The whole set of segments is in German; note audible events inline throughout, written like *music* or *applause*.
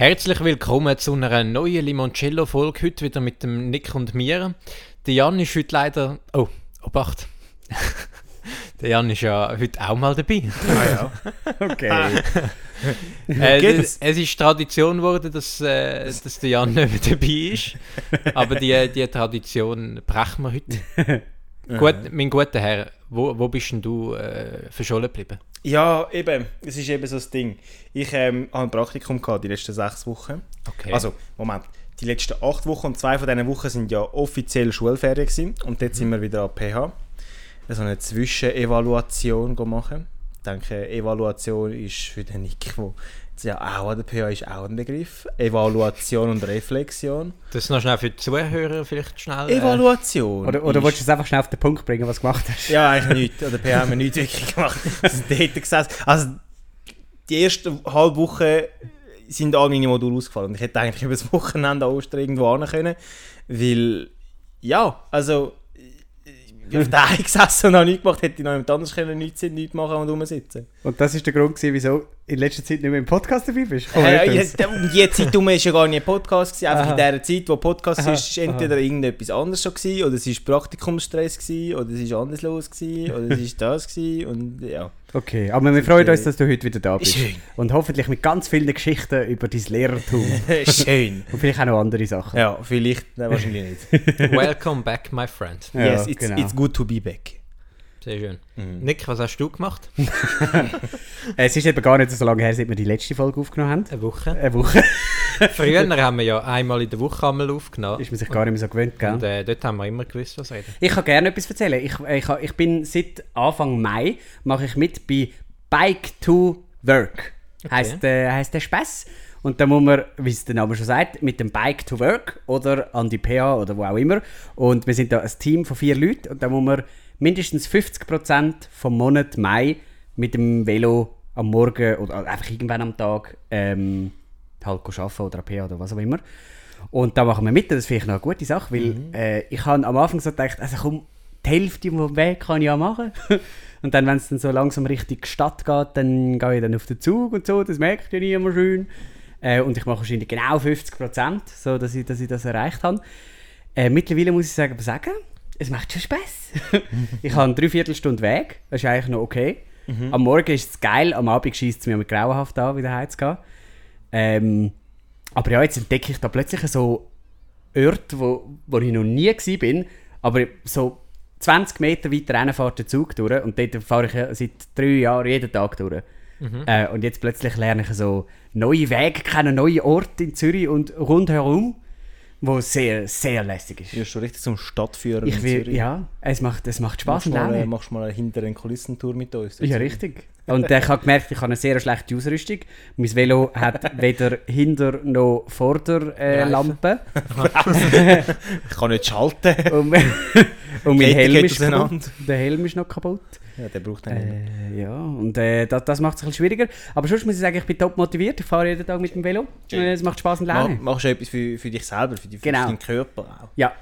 Herzlich willkommen zu einer neuen Limoncello-Folge. Heute wieder mit dem Nick und mir. Der Jan ist heute leider. Oh, Obacht. *laughs* Der Jan ist ja heute auch mal dabei. Ah ja. Okay. *laughs* Äh, es, es ist Tradition geworden, dass, äh, dass der Jan nicht mehr dabei ist. Aber die, die Tradition brechen wir heute. *laughs* Gut, mein guter Herr, wo, wo bist denn du äh, verschollen geblieben? ja, eben. Es ist eben so das Ding. Ich ähm, habe ein Praktikum gehabt, die letzten sechs Wochen. Okay. Also, Moment. Die letzten acht Wochen und zwei von diesen Wochen sind ja offiziell Schulferien gewesen. Und dort sind wir wieder an PH. So eine Zwischenevaluation machen. Ich denke, Evaluation ist für den Nick, jetzt ja auch an der PH ist auch ein Begriff. Evaluation und Reflexion. Das noch schnell für die Zuhörer vielleicht schnell. äh, Evaluation. Oder, oder willst du es einfach schnell auf den Punkt bringen, was du gemacht hast? Ja, eigentlich nichts. An der PH haben wir nichts wirklich gemacht. *laughs* Wir sind dort gesessen. Also, die ersten halbe Woche sind alle meine Module ausgefallen. Und ich hätte eigentlich über das Wochenende an Ostern irgendwo hin können. Weil, ja, also, ich bin auf der *laughs* gesessen und habe nichts gemacht. Hätte ich noch jemand anderes können, nichts, nichts machen und rumsitzen. Und das ist der Grund, gewesen, wieso in letzter Zeit nicht mehr im Podcast dabei bist? Oh, Äh, ja, um die Zeit herum war ja gar nicht ein Podcast. Gewesen. Einfach Aha. in der Zeit, wo Podcast Aha, ist, ist entweder irgendetwas anderes schon gewesen, oder es war Praktikumsstress gewesen, oder es war anders los gewesen, oder es war das gewesen, und ja. Okay, aber wir freuen uns, dass du heute wieder da bist. Schön. Und hoffentlich mit ganz vielen Geschichten über dein Lehrertum. *laughs* Schön. Und vielleicht auch noch andere Sachen. Ja, vielleicht, nein, wahrscheinlich nicht. *laughs* Welcome back, my friend. Ja, yes, it's, genau. it's good to be back. Sehr schön. Mhm. Nick, was hast du gemacht? *laughs* Es ist eben gar nicht so lange her, seit wir die letzte Folge aufgenommen haben. Eine Woche. Eine Woche. *laughs* Früher haben wir ja einmal in der Woche einmal aufgenommen. ist man sich gar nicht mehr so gewöhnt, gell? Und äh, dort haben wir immer gewusst, was reden. Ich kann gerne etwas erzählen. Ich, ich, ich bin seit Anfang Mai mache ich mit bei Bike to Work. Heißt, äh, heißt der Spaß. Und da muss man, wie es der Name schon sagt, mit dem Bike to Work oder an die PA oder wo auch immer. Und wir sind da ein Team von vier Leuten und da muss man mindestens 50% vom Monat Mai mit dem Velo am Morgen oder einfach irgendwann am Tag ähm, halt arbeiten oder an PA oder was auch immer. Und da machen wir mit, das finde ich noch eine gute Sache, weil äh, ich habe am Anfang so gedacht, also komm, die Hälfte vom Weg kann ich ja machen. *laughs* und dann, wenn es dann so langsam Richtung Stadt geht, dann gehe ich dann auf den Zug und so, das merkt ja niemand schön. Äh, und ich mache wahrscheinlich genau 50 Prozent, so dass ich, dass ich das erreicht habe. Äh, mittlerweile muss ich sagen, sagen, es macht schon Spaß. *laughs* ich habe eine Dreiviertelstunde Weg, das ist eigentlich noch okay. Am Morgen ist es geil, am Abend schießt es mir mit grauenhaft an, wieder heimzugehen. Ähm, aber ja, jetzt entdecke ich da plötzlich so Orte, wo, wo ich noch nie bin, aber so 20 Meter weiter rein fährt der Zug durch und dort fahre ich seit drei Jahren jeden Tag durch. Äh, und jetzt plötzlich lerne ich so neue Wege kennen, neue Orte in Zürich und rundherum, wo sehr, sehr lässig ist. Du bist schon richtig zum Stadtführer Ich in will, Zürich. ja, es macht, es macht Spaß Machst und mal, äh, machst mal eine hinter den Kulissentour mit uns. Ja, richtig. Und ich habe gemerkt, ich habe eine sehr schlechte Ausrüstung. Mein Velo hat *laughs* weder Hinter- noch Vorderlampe. Äh. *laughs* Ich kann nicht schalten. und, *laughs* und mein Helm ist kaputt. Der Helm ist noch kaputt. Ja, der braucht einen. Äh, ja, und äh, das, das macht es ein bisschen schwieriger. Aber sonst muss ich sagen, ich bin top motiviert. Ich fahre jeden Tag mit dem Velo. Äh, Es macht Spaß und Mach, Laune. machst du etwas für, für dich selber, für, die, für Genau. deinen Körper auch. Ja,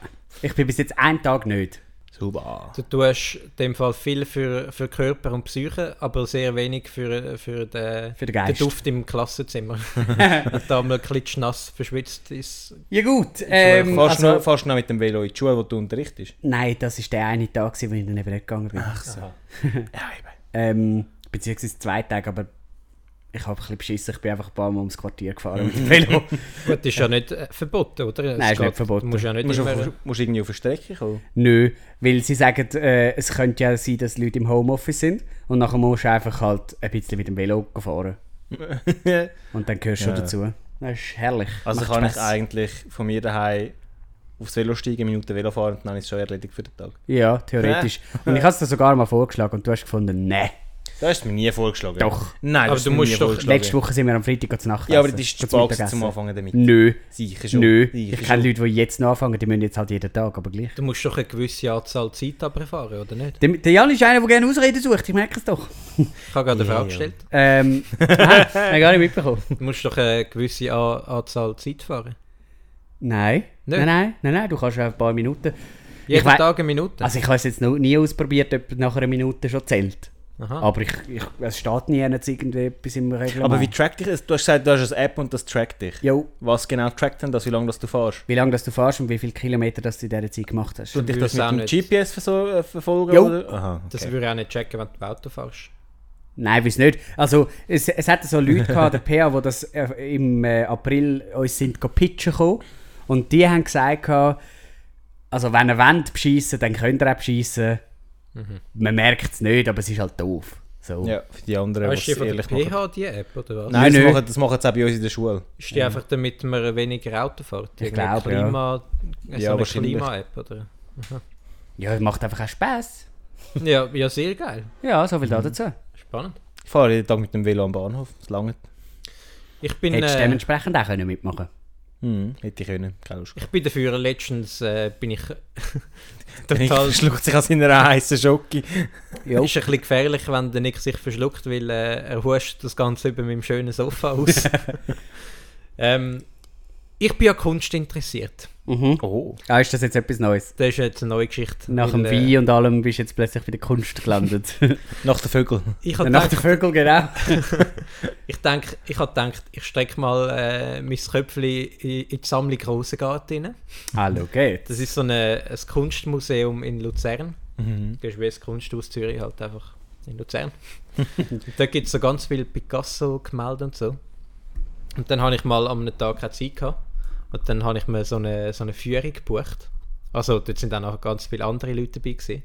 ich bin bis jetzt einen Tag nicht. Super. Du tust in dem Fall viel für, für Körper und Psyche, aber sehr wenig für, für, den, Für den Geist. Duft im Klassenzimmer. *laughs* Und da mal klitschnass verschwitzt ist. Ja gut. Ähm, fährst, du also, noch, fährst du noch mit dem Velo in die Schule, wo du unterrichtest? nein, das war der eine Tag, wo ich dann eben nicht gegangen bin. so. ja, *laughs* eben. Ähm, beziehungsweise zwei Tage, aber ich habe ein bisschen beschissen. Ich bin einfach ein paar Mal ums Quartier gefahren *laughs* mit dem Velo. Gut, ist ja nicht äh, verboten, oder? Es Nein, ist nicht verboten. Du musst ja nicht Musst du immer... auf, musst du irgendwie auf eine Strecke kommen? Nö, weil sie sagen, äh, es könnte ja sein, dass Leute im Homeoffice sind und nachher musst du einfach halt ein bisschen mit dem Velo fahren. *laughs* Und dann gehörst du Ja. schon dazu. Das ist herrlich. Also Macht kann ich Spass. eigentlich von mir daheim aufs Velo steigen, eine Minute Velo fahren und dann ist es schon erledigt für den Tag. Ja, theoretisch. Und ich habe es dir sogar mal vorgeschlagen und du hast gefunden, nein. Das hast du mir nie vorgeschlagen. Doch. Nein, Aber du musst doch-. Letzte Woche sind wir am Freitag zur Nacht Ja, aber das ist zu Zum spät zum Anfangen damit. Nö, Sicher schon. nö. Sicher Ich kenne. Leute, die jetzt noch anfangen, die müssen jetzt halt jeden Tag, aber gleich. Du musst doch eine gewisse Anzahl Zeit abfahren, oder nicht? Der, der Jan ist einer, der gerne Ausreden sucht, ich merke es doch. Ich habe gerade eine Frage ja. gestellt. Ähm, *laughs* *laughs* nein, habe gar nicht mitbekommen. Du musst doch eine gewisse A Anzahl Zeit fahren. Nein. Nein, nein, nein, nein, du kannst auch ein paar Minuten. Jeden Tag eine Minute. Also ich habe es jetzt noch nie ausprobiert, ob nach einer Minute schon zählt. Aha. Aber ich, ich, es steht nie jetzt irgendwie etwas im Reglement. Aber wie trackt dich das? Du hast gesagt, du hast eine App und das trackt dich. Jo, Was genau trackt denn das, wie lange das du fährst? wie lange das du fährst und wie viele Kilometer das du in dieser Zeit gemacht hast. Tut dich das würde mit dem nicht. GPS verso- äh, verfolgen? Jo. Oder? Aha, Das okay. würde ich auch nicht checken, wenn du Auto fährst. Nein, weiß nicht. Also, es, es hat so Leute *laughs* gehabt, der PA, die das äh, im äh, April uns sind go pitchen gekommen. Und die haben gesagt, gehabt, also wenn ihr wollt beschissen, dann könnt ihr auch beschissen. Man merkt es nicht, aber es ist halt doof. So. Ja, für die anderen, von der ehrlich machen. PH, die App, oder was? Nein, das machen, das machen sie auch bei uns in der Schule. Ist die einfach damit man weniger Auto fährt? Ich glaube, ja. Klima, so Ja, eine. Klima-App, oder? Ja, es macht einfach auch Spaß. Ja, ja, sehr geil. Ja, so viel da dazu. Spannend. Ich fahre jeden Tag mit dem Velo am Bahnhof. Das lange. Ich bin, Hättest äh, dementsprechend auch können mitmachen Mhm, hätte ich können. Keine Lust. ich bin dafür, letztens äh, bin ich *laughs* total... schluckt sich an seiner heißen Schocke. Jo. Ist ein bisschen gefährlich, wenn der Nick sich verschluckt, weil äh, er huscht das Ganze über meinem schönen Sofa aus. *laughs* ähm, ich bin ja Kunst interessiert. Mhm. Oh. Ah, ist das jetzt etwas Neues? Das ist jetzt eine neue Geschichte. Nach dem weil, äh, Wein und allem bist du jetzt plötzlich bei der Kunst gelandet. Nach den Vögeln. Ich habe Nach der gedacht, Vögel, genau. *laughs* ich, denk, ich hab gedacht, ich stecke mal äh, mein Köpfchen in, in die Sammlung Rosengarten rein. Hallo, geht. Das ist so eine, ein Kunstmuseum in Luzern. Mhm. Das ist wie das Kunsthaus Zürich halt einfach in Luzern. *laughs* und dort gibt es so ganz viele Picasso-Gemälde und so. Und dann habe ich mal am Tag keine Zeit gehabt. Und dann habe ich mir so eine, so eine Führung gebucht. Also dort sind dann auch ganz viele andere Leute dabei gewesen.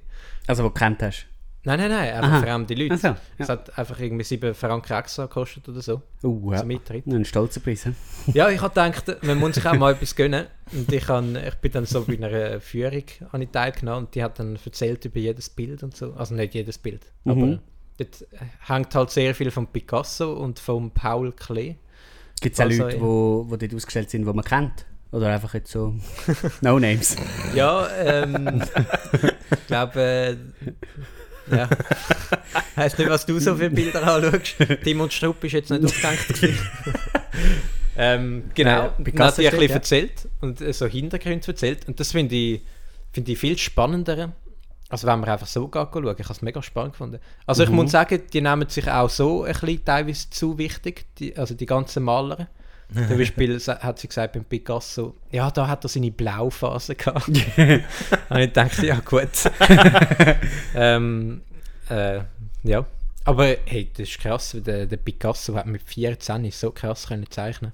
Also, wo du kennt hast. Nein, nein, nein, einfach Aha. fremde Leute. So, Es ja. hat einfach irgendwie 7 Franken extra gekostet oder so. Uh, ja. Zum Eintritt. Ein stolzer Preis. *laughs* Ja, ich habe gedacht, man muss sich auch mal etwas gönnen. Und ich, han, ich bin dann so bei einer Führung habe ich teilgenommen und die hat dann erzählt über jedes Bild und so. Also nicht jedes Bild, Mhm. aber dort hängt halt sehr viel von Picasso und von Paul Klee. Gibt es auch Also, Leute, ja. die wo, wo dort ausgestellt sind, die man kennt? Oder einfach jetzt so *laughs* No Names? Ja, ähm, ich glaube, äh, ja. Heißt nicht, was du so für Bilder anschaust. Tim und Strupp ist jetzt nicht gewesen. *laughs* ähm, genau, Ja, dann Picasso hat sie ein bisschen ja. erzählt und äh, so Hintergründe erzählt. Und das finde ich, find ich viel spannender. Also wenn man einfach so schauen. ich habe es mega spannend gefunden. Also ich Mhm. muss sagen, die nehmen sich auch so ein bisschen teilweise zu wichtig, die, also die ganzen Maler. *laughs* Zum Beispiel hat sie gesagt beim Picasso, ja, da hat er seine Blauphase gehabt. *laughs* Und ich dachte, ja gut. *laughs* ähm, äh, ja. Aber hey, das ist krass, der, der Picasso hat mit 14 so krass können zeichnen.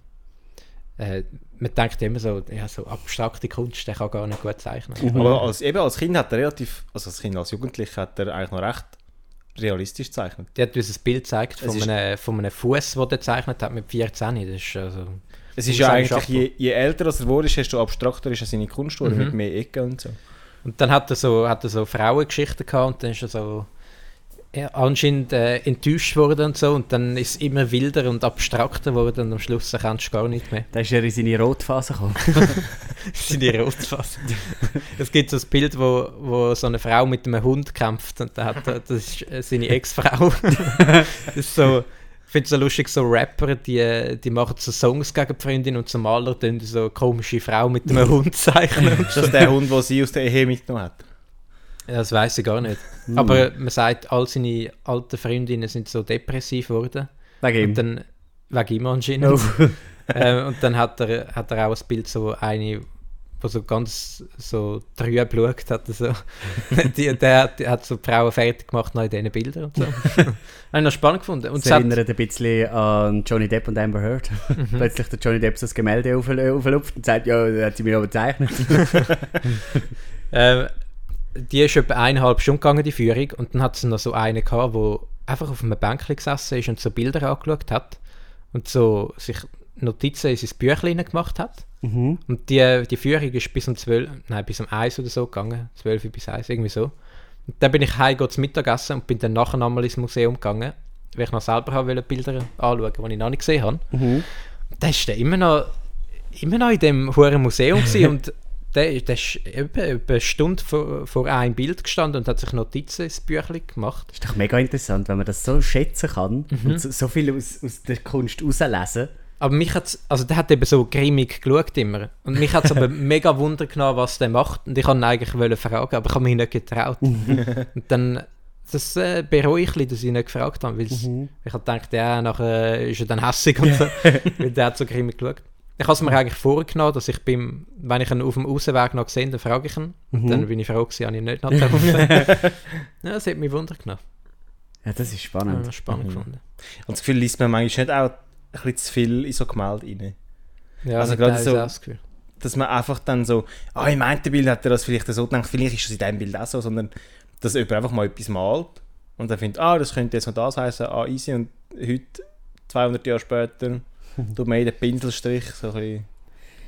Äh, man denkt immer so, ja, so abstrakte Kunst, der kann gar nicht gut zeichnen. Aber als, eben als Kind hat er relativ, also als Kind, als Jugendlicher hat er eigentlich noch recht realistisch gezeichnet. Die hat uns ein Bild gezeigt Es von ist- einem, von einem Fuß, den er gezeichnet hat mit 14. Das ist also, Es ist ja eigentlich, je, je älter als er wurde, ist, desto abstrakter ist er seine Kunst geworden, Mhm. mit mehr Ecken und so. Und dann hat er so, hat er so Frauengeschichten gehabt und dann ist er so anscheinend äh, enttäuscht worden und so und dann ist es immer wilder und abstrakter geworden und am Schluss erkennst du gar nicht mehr. Da ist er in seine Rotphase gekommen. *laughs* Seine Rotfasse. es gibt so ein Bild, wo, wo so eine Frau mit einem Hund kämpft und da hat das ist äh, seine Ex-Frau. *laughs* das ist so, ich finde es so lustig, so Rapper, die, die machen so Songs gegen die Freundin und zum Maler die so eine komische Frau mit einem *laughs* Hund zeichnen. Ist das der Hund, den sie aus der Ehe mitgenommen hat? Ja, Das weiß ich gar nicht. Aber man sagt, all seine alten Freundinnen sind so depressiv geworden. Wegen ihm. Und dann, wegen ihm anscheinend. *laughs* ähm, und dann hat er, hat er auch ein Bild, so eine, wo so ganz so trüb geschaut hat. So. *laughs* die, der, hat- der hat so die Frauen fertig gemacht nach diesen Bildern und so. *laughs* Habe ich noch spannend gefunden. Und Das es hat, erinnert ein bisschen an Johnny Depp und Amber Heard. Plötzlich der Johnny Depp so das Gemälde auf- auflupft und sagt, ja, das hat sie mir aber gezeichnet. äh, die ist etwa eineinhalb Stunden gegangen, die Führung. Und dann hat es noch so eine gehabt, wo einfach auf einem Bänkchen gesessen ist und so Bilder angeschaut hat. Und so sich Notizen in sein Büchlein gemacht hat. Mhm. Und die, die Führung ist bis um 12, nein, bis um 1 oder so gegangen. 12 bis 1, irgendwie so. Und dann bin ich heim zum Mittagessen und bin dann nachher nochmal ins Museum gegangen, weil ich noch selber habe Bilder anschauen, die ich noch nicht gesehen habe. Mhm. Da ist der immer noch, immer noch in dem hohen Museum *laughs* und der, der ist etwa eine Stunde vor, vor einem Bild gestanden und hat sich Notizen ins Büchlein gemacht. Das ist doch mega interessant, wenn man das so schätzen kann Mhm. und so, so viel aus, aus der Kunst rauslesen. Aber mich hat's, also der hat eben so grimmig geschaut immer. Und mich hat es aber *laughs* mega Wunder genommen, was der macht. Und ich wollte ihn eigentlich fragen, aber ich habe mich nicht getraut. *laughs* und dann das äh, bereue ich, dass ich nicht gefragt habe, weil mhm. ich habe gedacht, ja, nachher ist er dann hässig und so, *laughs* weil der hat so grimmig geschaut. Ich habe es mir eigentlich vorgenommen, dass ich beim, wenn ich ihn auf dem Außenweg noch gesehen dann frage ich ihn. Mhm. Dann bin ich froh gewesen, habe ich nicht noch *laughs* ja, Das hat mich Wunder genommen. Ja, das ist spannend. Ja, spannend mhm. gefunden. Und das Gefühl liest man manchmal nicht auch ein bisschen zu viel in so Gemälde rein. Ja, also gerade so, das Gefühl. dass man einfach dann so, ah, im einen Bild hat er das vielleicht so gedacht, vielleicht ist das in diesem Bild auch so, sondern dass jemand einfach mal etwas malt und dann findet, ah, das könnte jetzt noch das heißen, ah, easy, und heute, 200 Jahre später, tut man jeden Pinselstrich so ein bisschen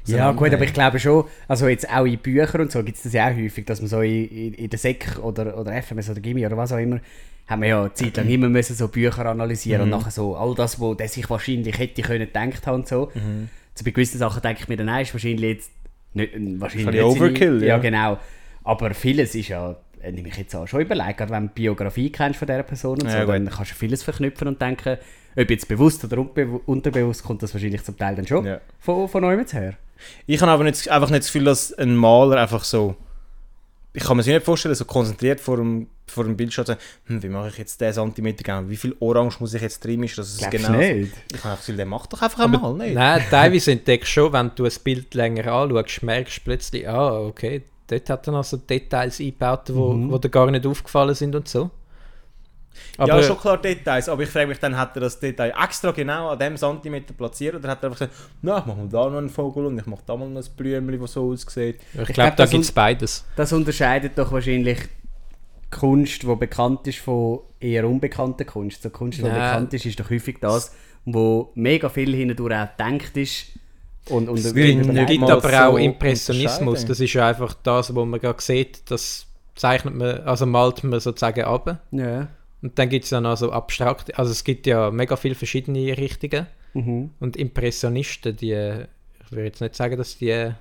ja, gut, aber ich glaube schon, also jetzt auch in Büchern und so gibt es das ja auch häufig, dass man so in, in, in der Sek oder, oder FMS oder Gimmi oder was auch immer, haben wir ja eine Zeit lang immer müssen so Bücher analysieren mhm. und nachher so all das, wo der sich wahrscheinlich hätte können gedacht haben und so. Mhm. So bei gewissen Sachen denke ich mir dann, nein, ist wahrscheinlich jetzt nicht, wahrscheinlich nicht Overkill, seine, ja. ja. genau. Aber vieles ist ja, äh, nehme ich jetzt auch schon überlegt, gerade wenn du die Biografie kennst von dieser Person und so, ja, dann kannst du vieles verknüpfen und denken, ob jetzt bewusst oder unterbewusst, kommt das wahrscheinlich zum Teil dann schon ja. von, von euch her. Ich habe aber nicht, einfach nicht das Gefühl, dass ein Maler einfach so ich kann mir sich nicht vorstellen, so konzentriert vor dem, vor dem Bildschirm zu sagen, hm, wie mache ich jetzt den Zentimeter genau, wie viel Orange muss ich jetzt drin mischen, dass es Glaubst genau nicht? Ich habe das Gefühl, der macht doch einfach einmal, nicht? Nein, teilweise entdeckst du schon, wenn du ein Bild länger anschaust, merkst du plötzlich, ah, okay, dort hat er noch so Details eingebaut, die mhm. wo dir gar nicht aufgefallen sind und so. Aber ja, schon klar Details, aber ich frage mich dann, hat er das Detail extra genau an dem Zentimeter platziert oder hat er einfach gesagt, na, ich mache mal da noch einen Vogel und ich mache da mal noch ein Blümchen, das so aussieht. Ich, ich glaube, da gibt es beides. Das unterscheidet doch wahrscheinlich Kunst, die bekannt ist von eher unbekannter Kunst. So Kunst, die ja. bekannt ist, ist doch häufig das, wo mega viel hindurch auch gedacht ist. Und, und es gibt, gibt aber auch Impressionismus. Das ist ja einfach das, was man gerade sieht, das zeichnet man, also malt man sozusagen ab. Ja. Und dann gibt es ja noch so abstrakte, also es gibt ja mega viele verschiedene Richtungen. Mhm. Und Impressionisten, die, ich würde jetzt nicht sagen, dass die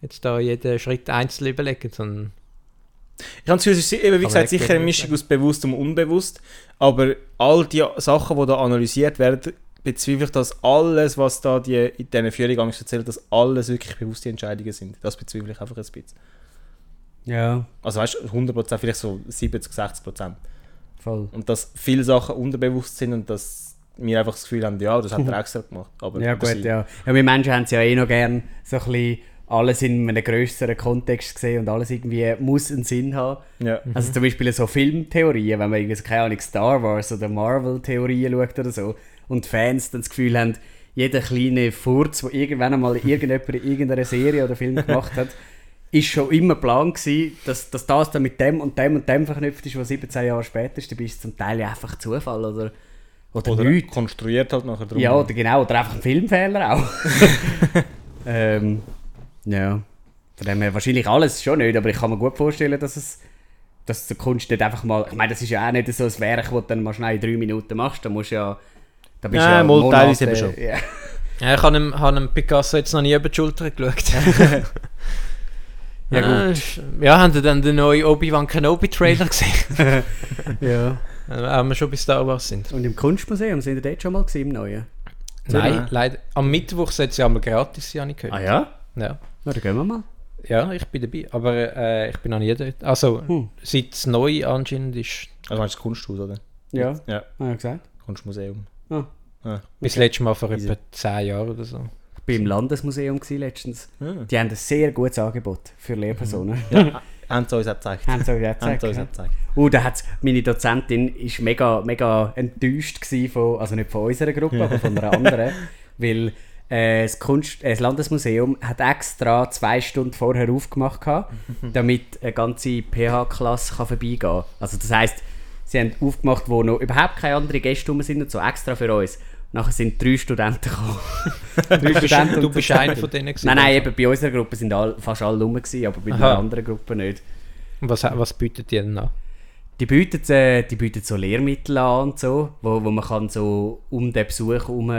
jetzt da jeden Schritt einzeln überlegen, sondern ich habe es ist eben, wie gesagt, sicher eine Mischung aus bewusst und unbewusst, aber all die Sachen, die da analysiert werden, bezweifle ich, dass alles, was da die, in diesen Führungen erzählt, dass alles wirklich bewusste Entscheidungen sind. Das bezweifle ich einfach ein bisschen. Ja. Also weißt du, 100%, vielleicht so 70, 60%. Voll. Und dass viele Sachen unterbewusst sind und dass wir einfach das Gefühl haben, ja, das hat er *laughs* extra gemacht. Aber ja gut, ja. ja. Wir Menschen haben es ja eh noch gern so ein bisschen alles in einem größeren Kontext gesehen und alles irgendwie muss einen Sinn haben. Ja. Also zum Beispiel so Filmtheorien, wenn man irgendwie so, keine Ahnung, Star Wars oder Marvel-Theorien schaut oder so und Fans dann das Gefühl haben, jeder kleine Furz, der irgendwann einmal irgendjemand in irgendeiner Serie oder Film gemacht hat, *laughs* ist schon immer Plan gewesen, dass, dass das dann mit dem und dem und dem verknüpft ist, was 17 Jahre später ist, dann ist es zum Teil einfach Zufall oder, oder, oder nichts. konstruiert halt nachher drum. Ja, oder genau, oder einfach ein Filmfehler auch. *laughs* *laughs* ähm, ja, von dem her wahrscheinlich alles schon nicht, aber ich kann mir gut vorstellen, dass es dass die Kunst nicht einfach mal, ich meine, das ist ja auch nicht so ein Werk, das du dann mal schnell in drei Minuten machst, da musst du ja, da bist ja, ja mal teilweise eben schon. Ja. *laughs* ja ich habe Picasso jetzt noch nie über die Schulter geschaut. Ja, gut. Ja, haben Sie dann den neuen Obi-Wan Kenobi-Trailer gesehen? *laughs* ja. Wenn wir schon bei Star Wars sind. Und im Kunstmuseum sind Sie dort schon mal gesehen, im Neuen? Nein, ja. leider. Am Mittwoch soll es ja mal gratis sein, habe ich gehört. Ah ja? Ja. Na, dann gehen wir mal. Ja, ich bin dabei. Aber äh, ich bin noch nie dort. Also, hm. seit es neu anscheinend ist. Also meinst du das Kunsthaus, oder? Ja. Ja. Habe ich gesagt. Kunstmuseum. Ah. Ja. Bis okay. letztes Mal vor etwa 10 Jahren oder so war im Landesmuseum letztens. Ja. Ah. Die haben ein sehr gutes Angebot für Lehrpersonen. Ja, *laughs* haben sie uns auch gezeigt. Haben sie uns auch gezeigt. Uns auch gezeigt. Uh, da hat's, meine Dozentin war mega, mega enttäuscht von, also nicht von unserer Gruppe, aber von einer *laughs* anderen, weil äh, das, Kunst, äh, das Landesmuseum hat extra zwei Stunden vorher aufgemacht, damit eine ganze PH-Klasse vorbeigehen kann. Also das heisst, sie haben aufgemacht, wo noch überhaupt keine anderen Gäste rum sind und so extra für uns. Nachher sind drei Studenten gekommen. *laughs* drei Studenten du bist einer von denen gewesen? Nein, nein, eben bei unserer Gruppe sind all, fast alle rum gewesen, aber bei Aha. den anderen Gruppen nicht. Und was, was bietet die denn an? Die bieten, äh, die bieten so Lehrmittel an und so, wo, wo man kann so um den Besuch herum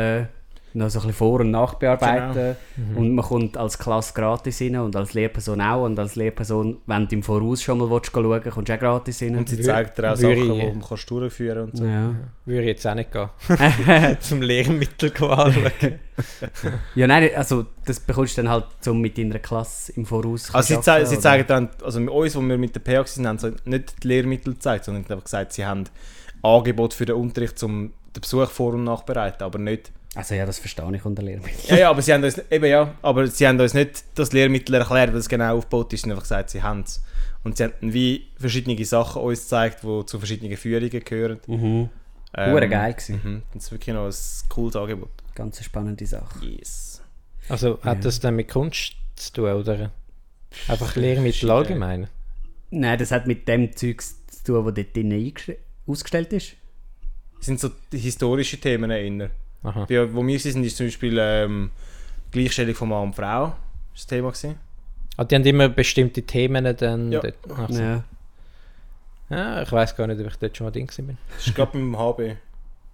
noch so ein bisschen Vor- und Nachbearbeiten. Genau. Und man kommt als Klasse gratis rein und als Lehrperson auch. Und als Lehrperson, wenn du im Voraus schon mal willst, schauen willst, kommst du auch gratis rein. Und sie zeigt dir auch Sachen, die man kannst durchführen und so. Ja. Würde ich jetzt auch nicht gehen. *laughs* *laughs* Zum Lehrmittel anschauen. ja, nein, also das bekommst du dann halt so mit deiner Klasse im Voraus. Also sie, ze sie zeigen dann, also mit uns, wo wir mit der PA sind, haben sie nicht die Lehrmittel gezeigt, sondern einfach gesagt, sie haben Angebot für den Unterricht, um den Besuch vor- und nachbereiten, aber nicht also ja, das verstehe ich unter Lehrmittel. Ja, ja, aber sie haben uns, eben ja, aber sie haben uns nicht das Lehrmittel erklärt, wie es genau aufgebaut ist, sie haben einfach gesagt, sie haben es. Und sie haben wie verschiedene Sachen uns gezeigt, die zu verschiedenen Führungen gehören. Mhm. Ähm, geil gewesen. Mhm. Das ist wirklich noch ein cooles Angebot. Ganz eine spannende Sache. Yes. Also hat ja. das dann mit Kunst zu tun, oder? Einfach Lehrmittel allgemein? Nein, das hat mit dem Zeug zu tun, was dort drinnen ausgestellt ist. Das sind so historische Themen erinnern. Bei, wo wir sind, ist zum Beispiel ähm, Gleichstellung von Mann und Frau das Thema gewesen. Ah, die haben immer bestimmte Themen dann. Ja. Dort, so. ja. ja. ich weiß gar nicht, ob ich dort schon mal Ding bin. Das ist gerade beim HB.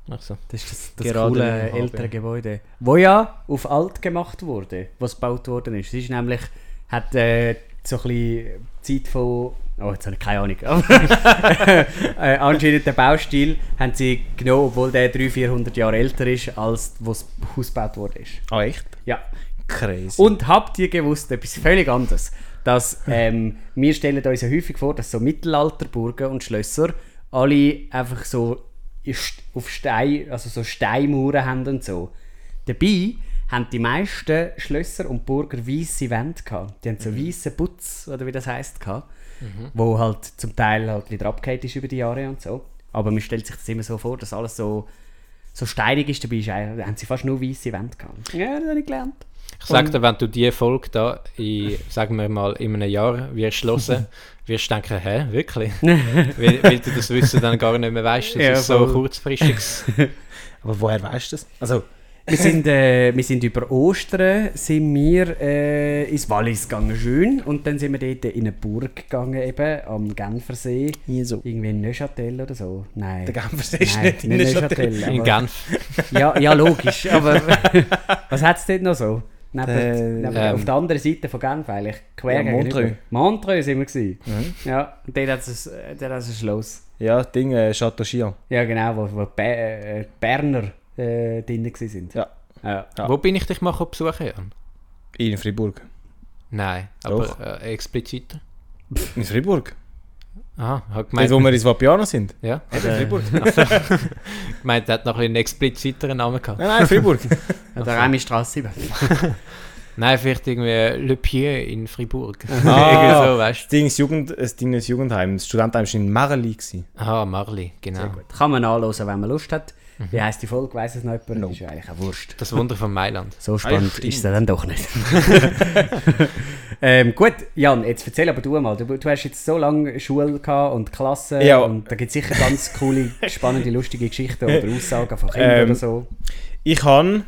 Ach so. Das ist das, das coole ältere Gebäude, wo ja auf alt gemacht wurde, was gebaut worden ist. Es ist nämlich, hat äh, so ein bisschen Zeit von Oh, jetzt habe ich keine Ahnung. *laughs* äh, anscheinend den Baustil haben sie genommen, obwohl der 300, 400 Jahre älter ist, als das Haus gebaut wurde. Ah, echt? Ja. Crazy. Und habt ihr gewusst, etwas völlig anderes? Dass ähm, *laughs* wir stellen uns ja häufig vor, dass so Mittelalterburgen und Schlösser alle einfach so auf Stein, also so Steinmauern haben und so. Dabei haben die meisten Schlösser und Burger weiße Wände gehabt. Die haben so mhm. weißen Putz, oder wie das heisst, gehabt mhm. wo halt zum Teil halt wieder abgehakt ist über die Jahre und so. Aber man stellt sich das immer so vor, dass alles so, so steinig ist. Dabei ist, haben sie fast nur weiße Wände gehabt. Ja, das habe ich gelernt. Ich sage dir, wenn du diese Folge da in, sagen wir mal, in einem Jahr wirst hören, *laughs* wirst du denken, hä, wirklich? *laughs* weil, weil, du das Wissen dann gar nicht mehr weißt, das ja, ist so kurzfristig. *laughs* Aber woher weißt du das? Also, wir, sind, äh, wir sind über Ostern sind wir, äh, ins Wallis gegangen, schön. Und dann sind wir dort in eine Burg gegangen, eben, am Genfersee. Hier so. Irgendwie in Neuchâtel oder so. Nein. Der Genfersee ist nicht in Neuchâtel. In Genf. Ja, ja, logisch. Aber *laughs* was hat es dort noch so? Neben, äh, neben, ähm, auf der anderen Seite von Genf eigentlich. Quer ja, Montreux. Montreux sind wir gewesen. Mhm. Ja, und dort hat es ein, Schloss. Ja, Ding, äh, Château Chian. Ja, genau, wo, wo äh, Berner äh, drin sind. Ja. Ja. ja. Wo bin ich dich mal besuchen, Jan? In Fribourg. Nein, aber äh, expliziter. In Fribourg? Aha, hat gemeint... Dort, wo wir ins Vapiano sind? Ja. Eben, äh, Fribourg. ich meinte, er hat noch einen expliziteren Namen gehabt. Nein, nein, Fribourg. An der Rheinstraße. Nein, vielleicht irgendwie Le Pied in Fribourg. Ah, *laughs* so, weißt du. Das Jugend, das Ding ist Jugendheim. Das Studentenheim war in Marli. Ah, Marli, genau. Kann man anhören, wenn man Lust hat. Mhm. Wie heisst die Folge? Weiss es noch jemand? No. Ist eigentlich eine Wurst. Das Wunder von Mailand. So spannend ah, ist es dann doch nicht. *laughs* *laughs* ähm, gut, Jan, jetzt erzähl aber du mal. Du, du hast jetzt so lange Schule gehabt und Klasse ja. und da gibt es sicher ganz coole, *laughs* spannende, lustige Geschichten oder Aussagen von Kindern ähm, oder so. Ich habe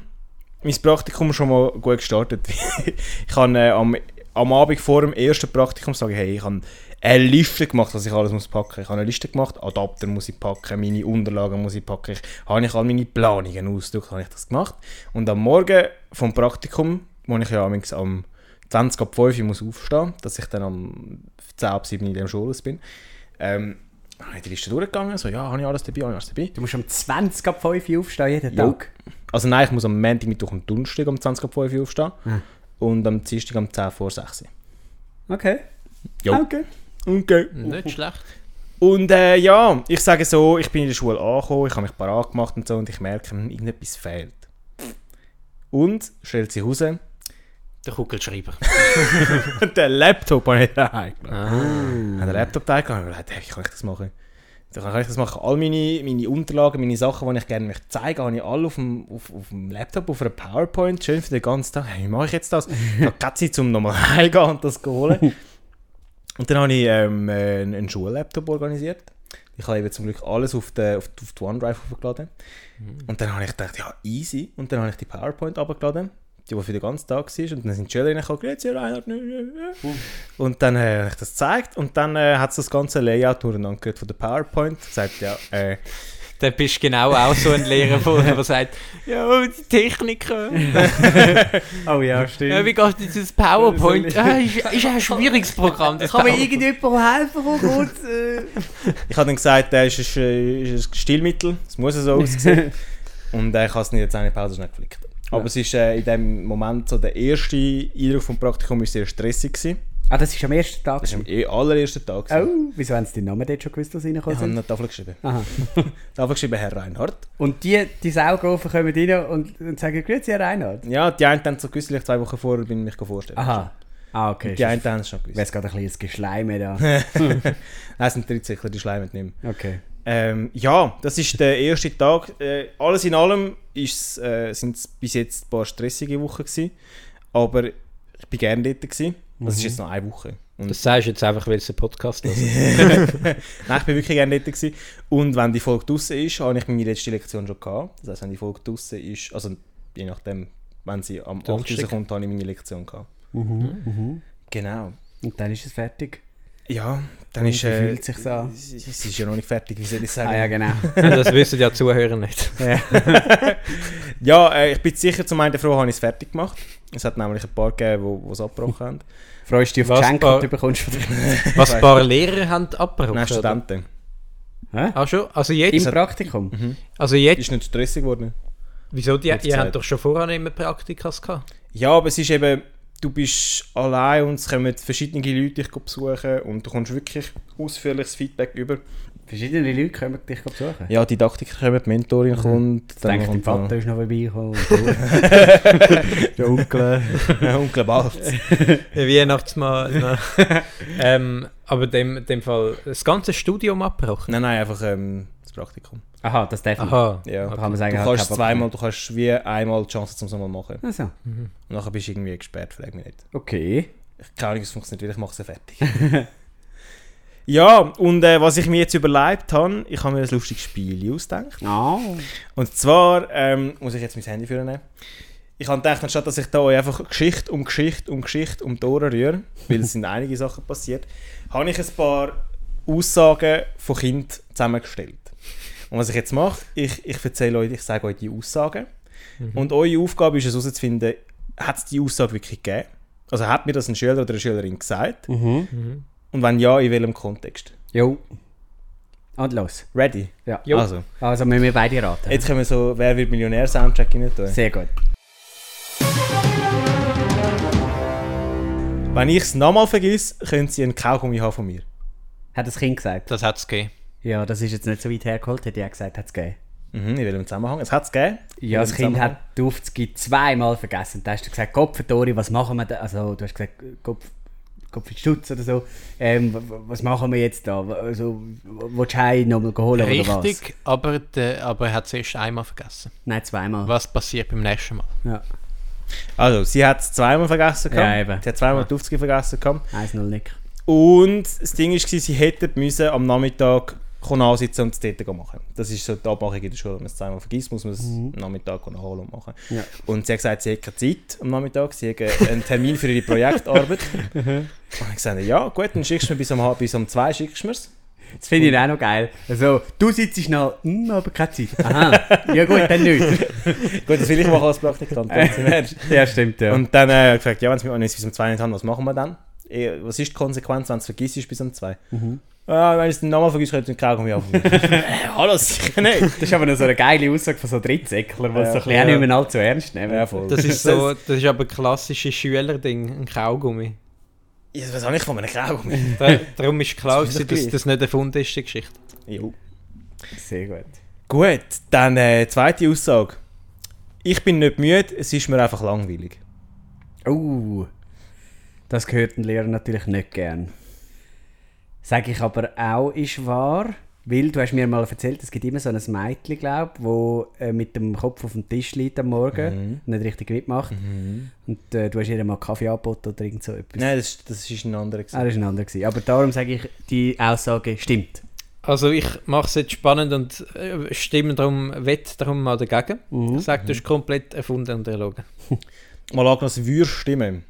mein Praktikum schon mal gut gestartet. ich habe äh, am, am Abend vor dem ersten Praktikum sagen, hey, ich habe eine Liste gemacht, was ich alles muss packen. Ich habe eine Liste gemacht, Adapter muss ich packen, meine Unterlagen muss ich packen. Ich habe ich all meine Planungen ausgedrückt, habe ich das gemacht. Und am Morgen vom Praktikum, wo ich ja am 20 ab 5 Uhr muss aufstehen, dass ich dann am 10 ab 7 in dem Schulhaus bin, ähm, habe ich die Liste durchgegangen, so, ja, habe ich alles dabei, habe ich alles dabei. Du musst am 20 ab 5 Uhr aufstehen, jeden Tag? Also nein, ich muss am Montag, Mittwoch und Donnerstag am 20 ab 5 Uhr aufstehen hm. und am Dienstag am 10 vor 6 Uhr. Okay. Jo. Okay. Okay. Nicht schlecht. Und äh, ja, ich sage so, ich bin in der Schule angekommen, ich habe mich parat gemacht und so und ich merke, hm, irgendetwas fehlt. Und stellt sie raus. Der Kugelschreiber. *laughs* der Laptop habe ich daheim ah. Ich habe den Laptop daheim und dachte, wie kann ich das machen? Dann kann ich das machen. All meine, meine Unterlagen, meine Sachen, die ich gerne möchte zeigen, habe ich alle auf dem, auf, auf dem Laptop, auf einer PowerPoint, schön für den ganzen Tag. Hey, wie mache ich jetzt das? Ich habe keine Zeit, um nochmal *laughs* heimzugehen und das zu holen. Und dann habe ich ähm, einen, einen Schullaptop organisiert. Ich habe eben zum Glück alles auf, den, auf, auf die OneDrive aufgeladen. Mhm. Und dann habe ich gedacht, ja, easy. Und dann habe ich die PowerPoint abgeladen, die, die für den ganzen Tag war. Und dann sind die Schüler reingekommen, grüezi Reinhard. Und dann äh, habe ich das gezeigt. Und dann äh, hat es das ganze Layout durcheinander von der PowerPoint. Gesagt, ja, äh, dann bist du genau auch so ein Lehrer, der sagt, ja, die Techniker. *laughs* oh ja, stimmt. Ja, wie geht dieses PowerPoint? Ah, ist, ist ein schwieriges Programm. Das Kann mir irgendjemand helfen, wo kurz... Äh... Ich habe dann gesagt, das ist ein, ist ein Stillmittel, es muss so aussehen. *laughs* Und äh, ich habe es nicht jetzt eine Pause schnell geflickt. Aber Ja. es ist äh, in dem Moment so der erste Eindruck vom Praktikum ist sehr stressig gewesen. Ah, das ist am ersten Tag. Das war am eh- allerersten Tag. gewesen. Oh, wieso haben sie den Namen dort schon gewusst, dass sie Ich habe eine Tafel geschrieben. Aha. *laughs* Tafel geschrieben, Herr Reinhardt. Und die, die Saugrofen kommen rein und, und sagen, grüezi, Herr Reinhard. Ja, die einen haben so gewusst, vielleicht zwei Wochen vorher bin ich mich vorstellen. Aha. Ah, okay. Die einen haben es schon gewusst. Wäre es gerade ein kleines Geschleime da. *laughs* Nein, es sind Trittsichler, die schleimen nicht mehr. Okay. Ähm, ja, das ist der erste Tag. Äh, alles in allem äh, sind es bis jetzt ein paar stressige Wochen gewesen, aber ich bin gerne dort gewesen. Das ist jetzt noch eine Woche. Und Das sagst du jetzt einfach, weil es ein Podcast ist. *laughs* Nein, ich bin wirklich gerne dort gewesen. Und wenn die Folge draußen ist, habe ich meine letzte Lektion schon gehabt. Das heisst, wenn die Folge draußen ist, also je nachdem, wenn sie am 8. Donnerstag. rauskommt, habe ich meine Lektion gehabt. Mhm. Genau. Und dann ist es fertig. Ja, dann ist... Äh, fühlt sich's an? Es ist ja noch nicht fertig, wie soll ich sagen? Ah ja, genau. *laughs* Das wissen ja die Zuhörer nicht. ja. *laughs* Äh, ich bin sicher, zum einen froh, habe ich es fertig gemacht. Es hat nämlich ein paar gegeben, die es abgebrochen haben. *laughs* Freust du dich auf Was, Geschenke, die du bekommst von? Was ein paar Lehrer haben abgebrochen. Nein? Studenten. Hä? Ah, schon? Also Im jetzt? Praktikum? Mhm. Also jetzt? Ist nicht stressig geworden. Wieso? Die, ihr habt doch schon vorher immer Praktikas gehabt. Ja, aber es ist eben, du bist allein und es kommen verschiedene Leute dich besuchen und du kommst wirklich ausführliches Feedback über. Verschiedene Leute kommen dich besuchen. Ja, Didaktiker kommen, die Mentorin kommt, Ich denke, dein Vater ist noch vorbeigekommen. *laughs* Der Onkel. *laughs* noch- Onkel Balz. Der Weihnachtsmann. ähm, aber dem, dem Fall das ganze Studium abgebrochen. Nein, nein, einfach ähm, das Praktikum. Aha, das darf. Aha. Ja. Kann man sagen, Du kannst zweimal, du kannst wie einmal die Chance, um es mal machen. mehr. Also, Und nachher bist du irgendwie gesperrt, frag mich nicht. okay. Ich keine Ahnung, es funktioniert wieder, ich mache es ja fertig. *laughs* ja, und äh, was ich mir jetzt überlegt habe, ich habe mir ein lustiges Spiel ausgedacht. Ah. Und zwar ähm, muss ich jetzt mein Handy für nehmen. Ich habe gedacht, anstatt dass ich da euch einfach Geschichte um Geschichte um Geschichte um die Ohren rühre, *laughs* weil es sind einige Sachen passiert, habe ich ein paar Aussagen von Kindern zusammengestellt. Und was ich jetzt mache, ich, ich erzähle euch, ich sage euch die Aussagen. Und eure Aufgabe ist es herauszufinden, hat es die Aussage wirklich gegeben? Also hat mir das ein Schüler oder eine Schülerin gesagt? Mhm. Und wenn ja, in welchem Kontext? Jo. Und los. Ready? Ja. Jo. Also, Also müssen wir beide raten. jetzt können wir so «Wer wird Millionär?» Soundtrack rein tun. Sehr gut. Wenn ich es nochmal vergesse, können Sie einen Kaugummi haben von mir. Hat das Kind gesagt? Das hat es gegeben. Ja, das ist jetzt nicht so weit hergeholt, hätte ich auch gesagt, hat es gegeben. Mhm, in welchem Zusammenhang? Es hat es gegeben. Ja, das Kind hat die Aufzüge zweimal vergessen. Da hast du gesagt, Kopf Dori, was machen wir da? Also, du hast gesagt, Kopf, Kopf in Stutz oder so. Ähm, was machen wir jetzt da? Also, willst du heim nochmal holen oder was? Richtig, aber, der, aber er hat es erst einmal vergessen. Nein, zweimal. Was passiert beim nächsten Mal? Ja, Also, sie hat es zweimal vergessen gehabt. Ja, eben. Sie hat zweimal die Aufzüge vergessen gehabt. 1-0 Nick. Und das Ding war, sie hätten müssen am Nachmittag ansitzen und das dort machen. Das ist so die Abmachung in der Schule. Wenn man es zweimal vergisst, muss man es am Nachmittag nachholen und machen. Ja. Und sie hat gesagt, sie hat keine Zeit am Nachmittag. Sie hat einen Termin für ihre Projektarbeit. *laughs* und ich gesagt, ja gut, dann schickst du mir bis um, bis um zwei schickst du mir's. Das finde ich auch noch geil. Also, du sitzt noch, hm, aber keine Zeit. Aha, ja gut, dann nicht. *laughs* Gut, das will ich machen als Praktikant. ganz im Ernst. ja, stimmt, ja. Und dann äh, gefragt, ja, wenn es bis um zwei nicht haben, was machen wir dann? Eh, Was ist die Konsequenz, wenn du es vergisst bis um zwei? Mhm. Ah, wenn ich es den nochmal vergisst, könnt ihr den Kaugummi auf. *laughs* Hallo, sicher nicht. das ist aber noch so eine geile Aussage von so Drittsäcklern, die es Ja, so ein bisschen ja. auch nicht mehr allzu ernst nehmen. Ja, voll. Das ist so, das ist aber ein klassisches Schülerding, ein Kaugummi. Ja, was habe ich von einem Kaugummi? *laughs* Da, darum ist klar, Das gewesen, dass das nicht erfunden ist, die Geschichte. Jo. Sehr gut. Gut, dann äh, zweite Aussage. Ich bin nicht müde, es ist mir einfach langweilig. Oh, das gehört ein Lehrer natürlich nicht gern. Sage ich aber auch, ist wahr. Weil du hast mir mal erzählt, es gibt immer so ein Mädchen, glaube wo äh, mit dem Kopf auf dem Tisch liegt am Morgen und nicht richtig mitmacht. Und äh, du hast ihr mal Kaffee angeboten oder irgend so etwas. Nein, das, das ist ein anderer. Ah, das war ein anderer. gewesen. Aber darum sage ich, die Aussage stimmt. Also ich mache es jetzt spannend und äh, stimme darum, wett darum mal dagegen. Mhm. Ich sage, du hast komplett erfunden und erlogen. Mal angenommen, es würde stimmen.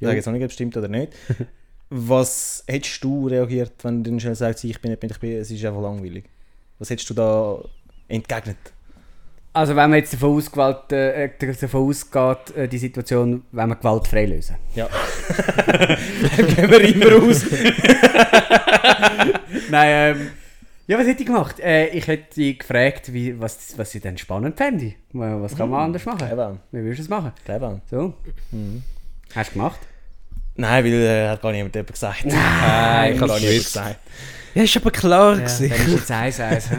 Ich sage jetzt noch nicht, ob es stimmt oder nicht. *laughs* Was hättest du reagiert, wenn du dann schnell sagst, ich bin nicht, ich bin, es ist einfach langweilig? Was hättest du da entgegnet. Also wenn man jetzt davon, ausgewählt, äh, davon ausgeht, äh, die Situation, wenn wir gewaltfrei lösen. Ja. *laughs* gehen wir immer aus. *laughs* Nein, ähm, ja, was hätte ich gemacht? Äh, ich hätte gefragt, wie, was, was ich denn spannend fände. Was kann man anders machen? Clever. Wie würdest du es machen? Clever. So. Hast du gemacht? Nein, weil äh, hat gar niemand jemand gesagt. Nein, ich Gar hab's niemand gesagt. Ja, ist aber klar Ja, dann ist jetzt eins, eins. hä?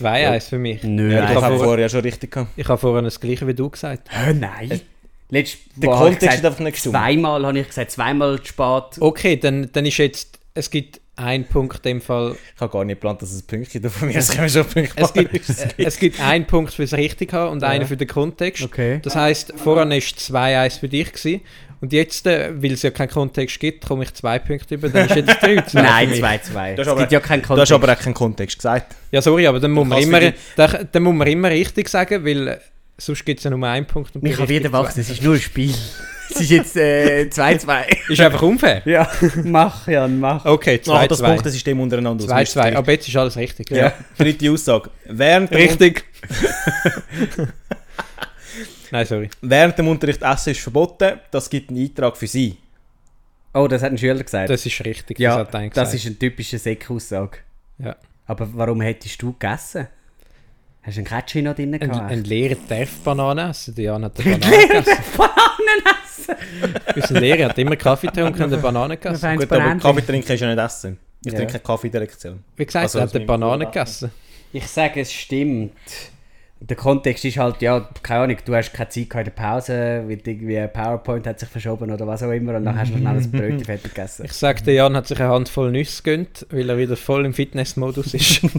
2-1 für mich. Nö, Ja, ich habe vorher ja schon richtig gehabt. Ich habe vorhin das gleiche wie du gesagt. Hä, nein. Letzt, Der habe Kontext gesagt, ist einfach nicht gestimmt. Zweimal habe ich gesagt, zweimal zu spät. Okay, dann, dann ist jetzt, es gibt einen Punkt in dem Fall, Ich habe gar nicht geplant, dass es Pünktchen gibt. Von mir *laughs* können wir schon Pünktchen es gibt, machen. äh, *laughs* es gibt einen Punkt fürs richtig haben und einen für den Kontext. Okay. Das heisst, voran war 2-1 für dich gewesen. Und jetzt, äh, weil es ja keinen Kontext gibt, komme ich zwei Punkte über, dann ist jetzt *laughs* 3-2 Nein, für mich. 2-2. Das ist Es aber- gibt ja keinen Du Kontext. hast aber auch keinen Kontext gesagt. Ja, sorry, aber dann muss, man immer, dann, dann muss man immer richtig sagen, weil äh, sonst gibt es ja nur einen Punkt. Und Mich bei auf jeden richtig Wachsen, es ist nur ein Spiel. *laughs* es ist jetzt äh, 2-2. zwei. Ist einfach unfair. ja, *laughs* mach, Jan, mach. Okay, Mach das 2-2. Punktesystem untereinander aus. 2-2, aber jetzt ist alles richtig. Ja. Dritte Aussage. Während Richtig. Nein, sorry. während dem Unterricht Essen ist verboten. Das gibt einen Eintrag für Sie. Oh, das hat ein Schüler gesagt. Das ist richtig. ja, hat einer das gesagt. ist eine typische Säckaussage. Ja. Aber warum hättest du gegessen? Hast du einen Ketchup noch drin Ein, gehabt? ein Lehrer darf Bananen essen. Die Jan hat eine Banane gegessen. *laughs* Bananen essen! Unser Lehrer hat immer Kaffee getrunken und eine Banane gegessen. Gut, aber. Kaffee trinken ist ja nicht Essen. Ich Ja. trinke Kaffee in der Lektion. Wie gesagt, Also, er das hat eine Banane gegessen. Ich sage, es stimmt. Der Kontext ist halt, ja, keine Ahnung, du hast keine Zeit in der Pause, weil irgendwie ein PowerPoint hat sich verschoben oder was auch immer und dann hast du noch schnell ein Brötchen *laughs* fertig gegessen. Ich sage, der Jan hat sich eine Handvoll Nüsse gegönnt, weil er wieder voll im Fitnessmodus ist. *laughs*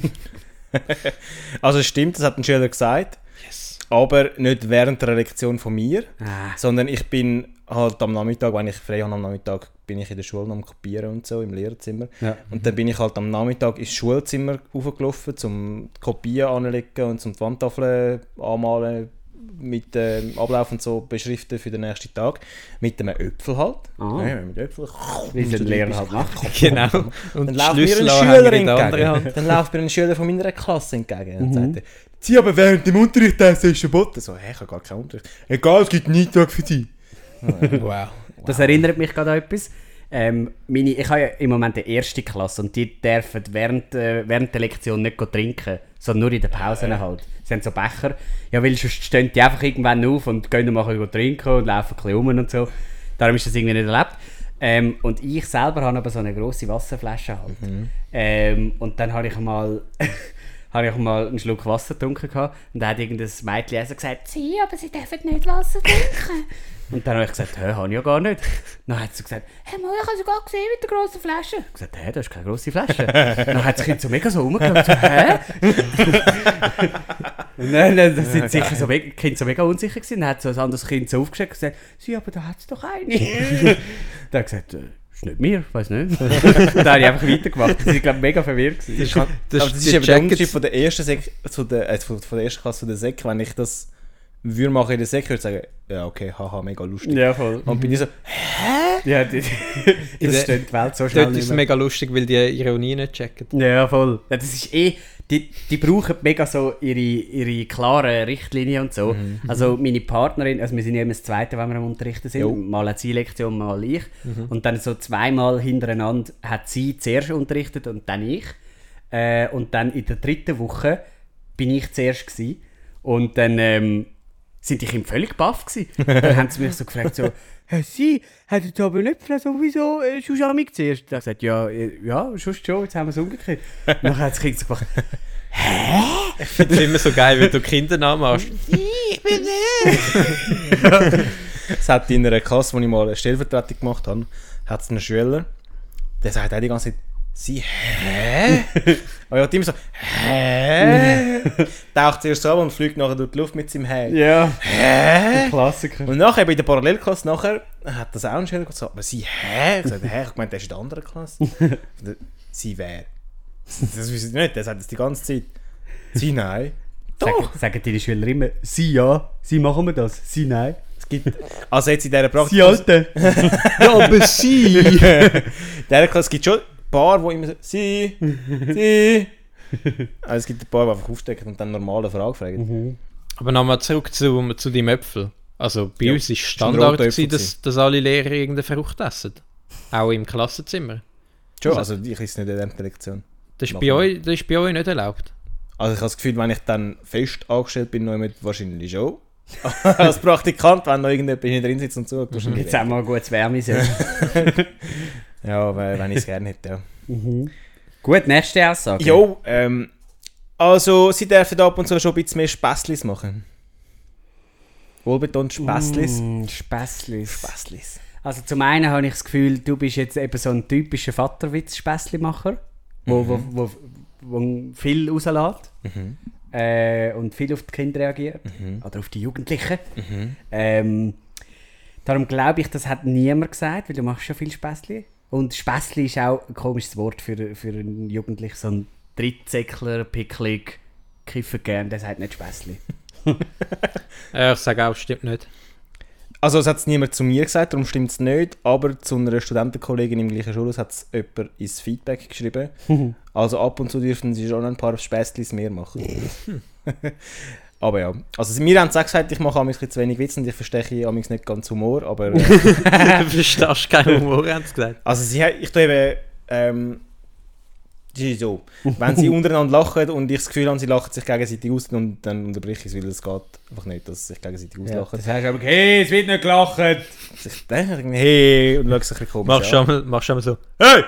Also es stimmt, das hat ein Schüler gesagt. yes. Aber nicht während der Lektion von mir. Ah, Sondern ich bin halt am Nachmittag, wenn ich frei habe am Nachmittag, bin ich in der Schule am Kopieren und so, im Lehrerzimmer. ja. Und dann bin ich halt am Nachmittag ins Schulzimmer hochgelaufen, zum die Kopien anlegen und zum Wandtafeln anmalen, mit dem Ablauf und so beschriften für den nächsten Tag. Mit einem Äpfel halt. Ah. Ja, mit Äpfel. Wie ein Lehrer halt macht. *laughs* Genau. *laughs* Und Dann läuft mir ein Schüler der entgegen. *laughs* Dann läuft mir ein Schüler von meiner Klasse entgegen und sagt, er, Sie aber während dem Unterricht essen ist verboten. So, hä, ich habe gar keinen Unterricht. Egal, es gibt einen Eintrag für Sie. *laughs* Wow. Das erinnert mich gerade an etwas. Ähm, meine, ich habe ja im Moment die erste Klasse und die dürfen während, äh, während der Lektion nicht trinken, sondern nur in den Pausen halt. Sie haben so Becher. Ja, weil sonst stehen die einfach irgendwann auf und gehen dann mal trinken und laufen ein bisschen rum und so. Darum ist das irgendwie nicht erlebt. Ähm, und ich selber habe aber so eine grosse Wasserflasche halt. Ähm, und dann habe ich mal... *laughs* habe ich mal einen Schluck Wasser getrunken gehabt, und da hat irgendein Mädchen also gesagt, sie, aber sie dürfen nicht Wasser trinken. *laughs* und dann habe ich gesagt, hä, habe ich ja gar nicht. Dann hat sie gesagt, hä, mal, ich habe sie gerade gesehen mit der grossen Flasche. Ich habe gesagt, hä, das ist keine grosse Flasche. dann hat das Kind so mega so rumgeschaut, so, hä? dann, dann das sind sicher so mega, Kind so mega unsicher gewesen. Dann hat so ein anderes Kind so aufgeschreckt und gesagt, sie, aber da hat es doch eine. dann hat er gesagt, äh, ist nicht mir, weiß nicht. dann habe ich einfach weitergemacht. Sie waren, glaube ich, mega verwirrt. Gewesen. Das, aber das die ist eben der Unterschied von der ersten Sek zu der, äh, von, von der ersten Klasse zu der Sek. Wenn ich das würde machen in der würde ich sagen, ja okay, haha, mega lustig. Ja, voll. Und bin ich so, Ja, die, *laughs* das steht die Welt so schnell Dort ist es mehr. mega lustig, weil die Ironie nicht checken. Ja, voll. Ja, das ist eh, die, die brauchen mega so ihre, ihre klaren Richtlinien und so. Also meine Partnerin, also wir sind ja immer das Zweite, wenn wir am Unterrichten sind. Jo. Mal hat sie Lektion, mal ich. Und dann so zweimal hintereinander hat sie zuerst unterrichtet und dann ich. Äh, und dann in der dritten Woche bin ich zuerst gewesen. Und dann ähm, sind die Kinder völlig baff gewesen. *laughs* Dann haben sie mich so gefragt, so, «Hey, Sie, hat jetzt aber nicht gefragt, so, wieso äh, Schuschamik zuerst?» Ich habe gesagt, «Ja, äh, ja, schon, jetzt haben wir es umgekehrt.» *laughs* Dann hat das Kind so gemacht, Ich finde es immer so geil, wenn du Kindernamen hast. *laughs* Es hat in einer Klasse, wo ich mal eine Stellvertretung gemacht habe, hat es einen Schüler, der sagt auch die ganze Zeit, sie, hä? *laughs* Und er hat immer so, hä? *laughs* Taucht zuerst ab und fliegt nachher durch die Luft mit seinem Hä. «Ja, Hä? Klassiker.» Und nachher bei der Parallelklasse nachher hat das auch ein Schüler gesagt, aber sie, hä? Ich gesagt, hä? Ich meine, der ist in der anderen Klasse. *laughs* sie wer? Das wissen sie nicht, der sagt das die ganze Zeit. Sie nein. Sagen, sagen deine Schüler immer, «Sie ja, Sie machen wir das, Sie nein.» Es gibt, also jetzt in dieser Praxis. «Sie Alte!» Ja, aber sie! In dieser Klasse gibt es schon paar, die immer so, sie, sie. *laughs* also es gibt ein paar, die einfach aufstecken und dann normale Fragen fragen. Aber nochmal zurück zu, zu deinem Äpfel. Also bei Ja, uns war ist Standard, roter gewesen, dass, dass alle Lehrer irgendeine Frucht essen. Auch im Klassenzimmer. Schon, also ich ist nicht in der Lektion. Das ist, bei euch, das ist bei euch nicht erlaubt. Also ich habe das Gefühl, wenn ich dann fest angestellt bin, noch mit wahrscheinlich schon. *laughs* Als Praktikant, wenn noch irgendjemand hinten drin sitzt und so. wahrscheinlich Jetzt haben wir ein gutes Wärmesee. *laughs* Ja, weil- wenn ich es gerne hätte, ja. Gut, nächste Aussage. Jo, ähm, also sie dürfen ab und zu schon ein bisschen mehr Späßlis machen. Wohlbetont Späßlis. Mm, Späßlis. Späßlis. Also zum einen habe ich das Gefühl, du bist jetzt eben so ein typischer Vaterwitz-Späßli-Macher, wo, wo, wo, wo viel rauslässt Mhm. äh, und viel auf die Kinder reagiert. Mhm. Oder auf die Jugendlichen. Ähm, darum glaube ich, das hat niemand gesagt, weil du machst schon viel Späßli. Und Späßli ist auch ein komisches Wort für, für einen Jugendlichen, so ein Drittsäckler, picklig, kiffen gern, der sagt nicht Späßli. *laughs* Äh, ich sage auch, stimmt nicht. Also es hat es niemand zu mir gesagt, darum stimmt es nicht, aber zu einer Studentenkollegin im gleichen Schulhaus hat es jemand ins Feedback geschrieben. *laughs* also ab und zu dürfen sie schon ein paar Späßlis mehr machen. *laughs* aber ja, also mir haben sie auch gesagt, ich mache amigs ein bisschen zu wenig Witze und ich verstehe amigs nicht ganz Humor, aber... Äh, du *laughs* verstehst keinen *laughs* Humor, haben sie gesagt. Also sie, ich tue eben, ähm, das ist so, wenn sie *laughs* untereinander lachen und ich das Gefühl habe, sie lachen sich gegenseitig aus, und dann unterbreche ich es, weil es geht einfach nicht, dass sie sich gegenseitig auslachen. das heißt aber, hey, es wird nicht gelacht. Ja. Ich denke, hey, und schaue sich ein bisschen komisch Machst du du einmal so, hey!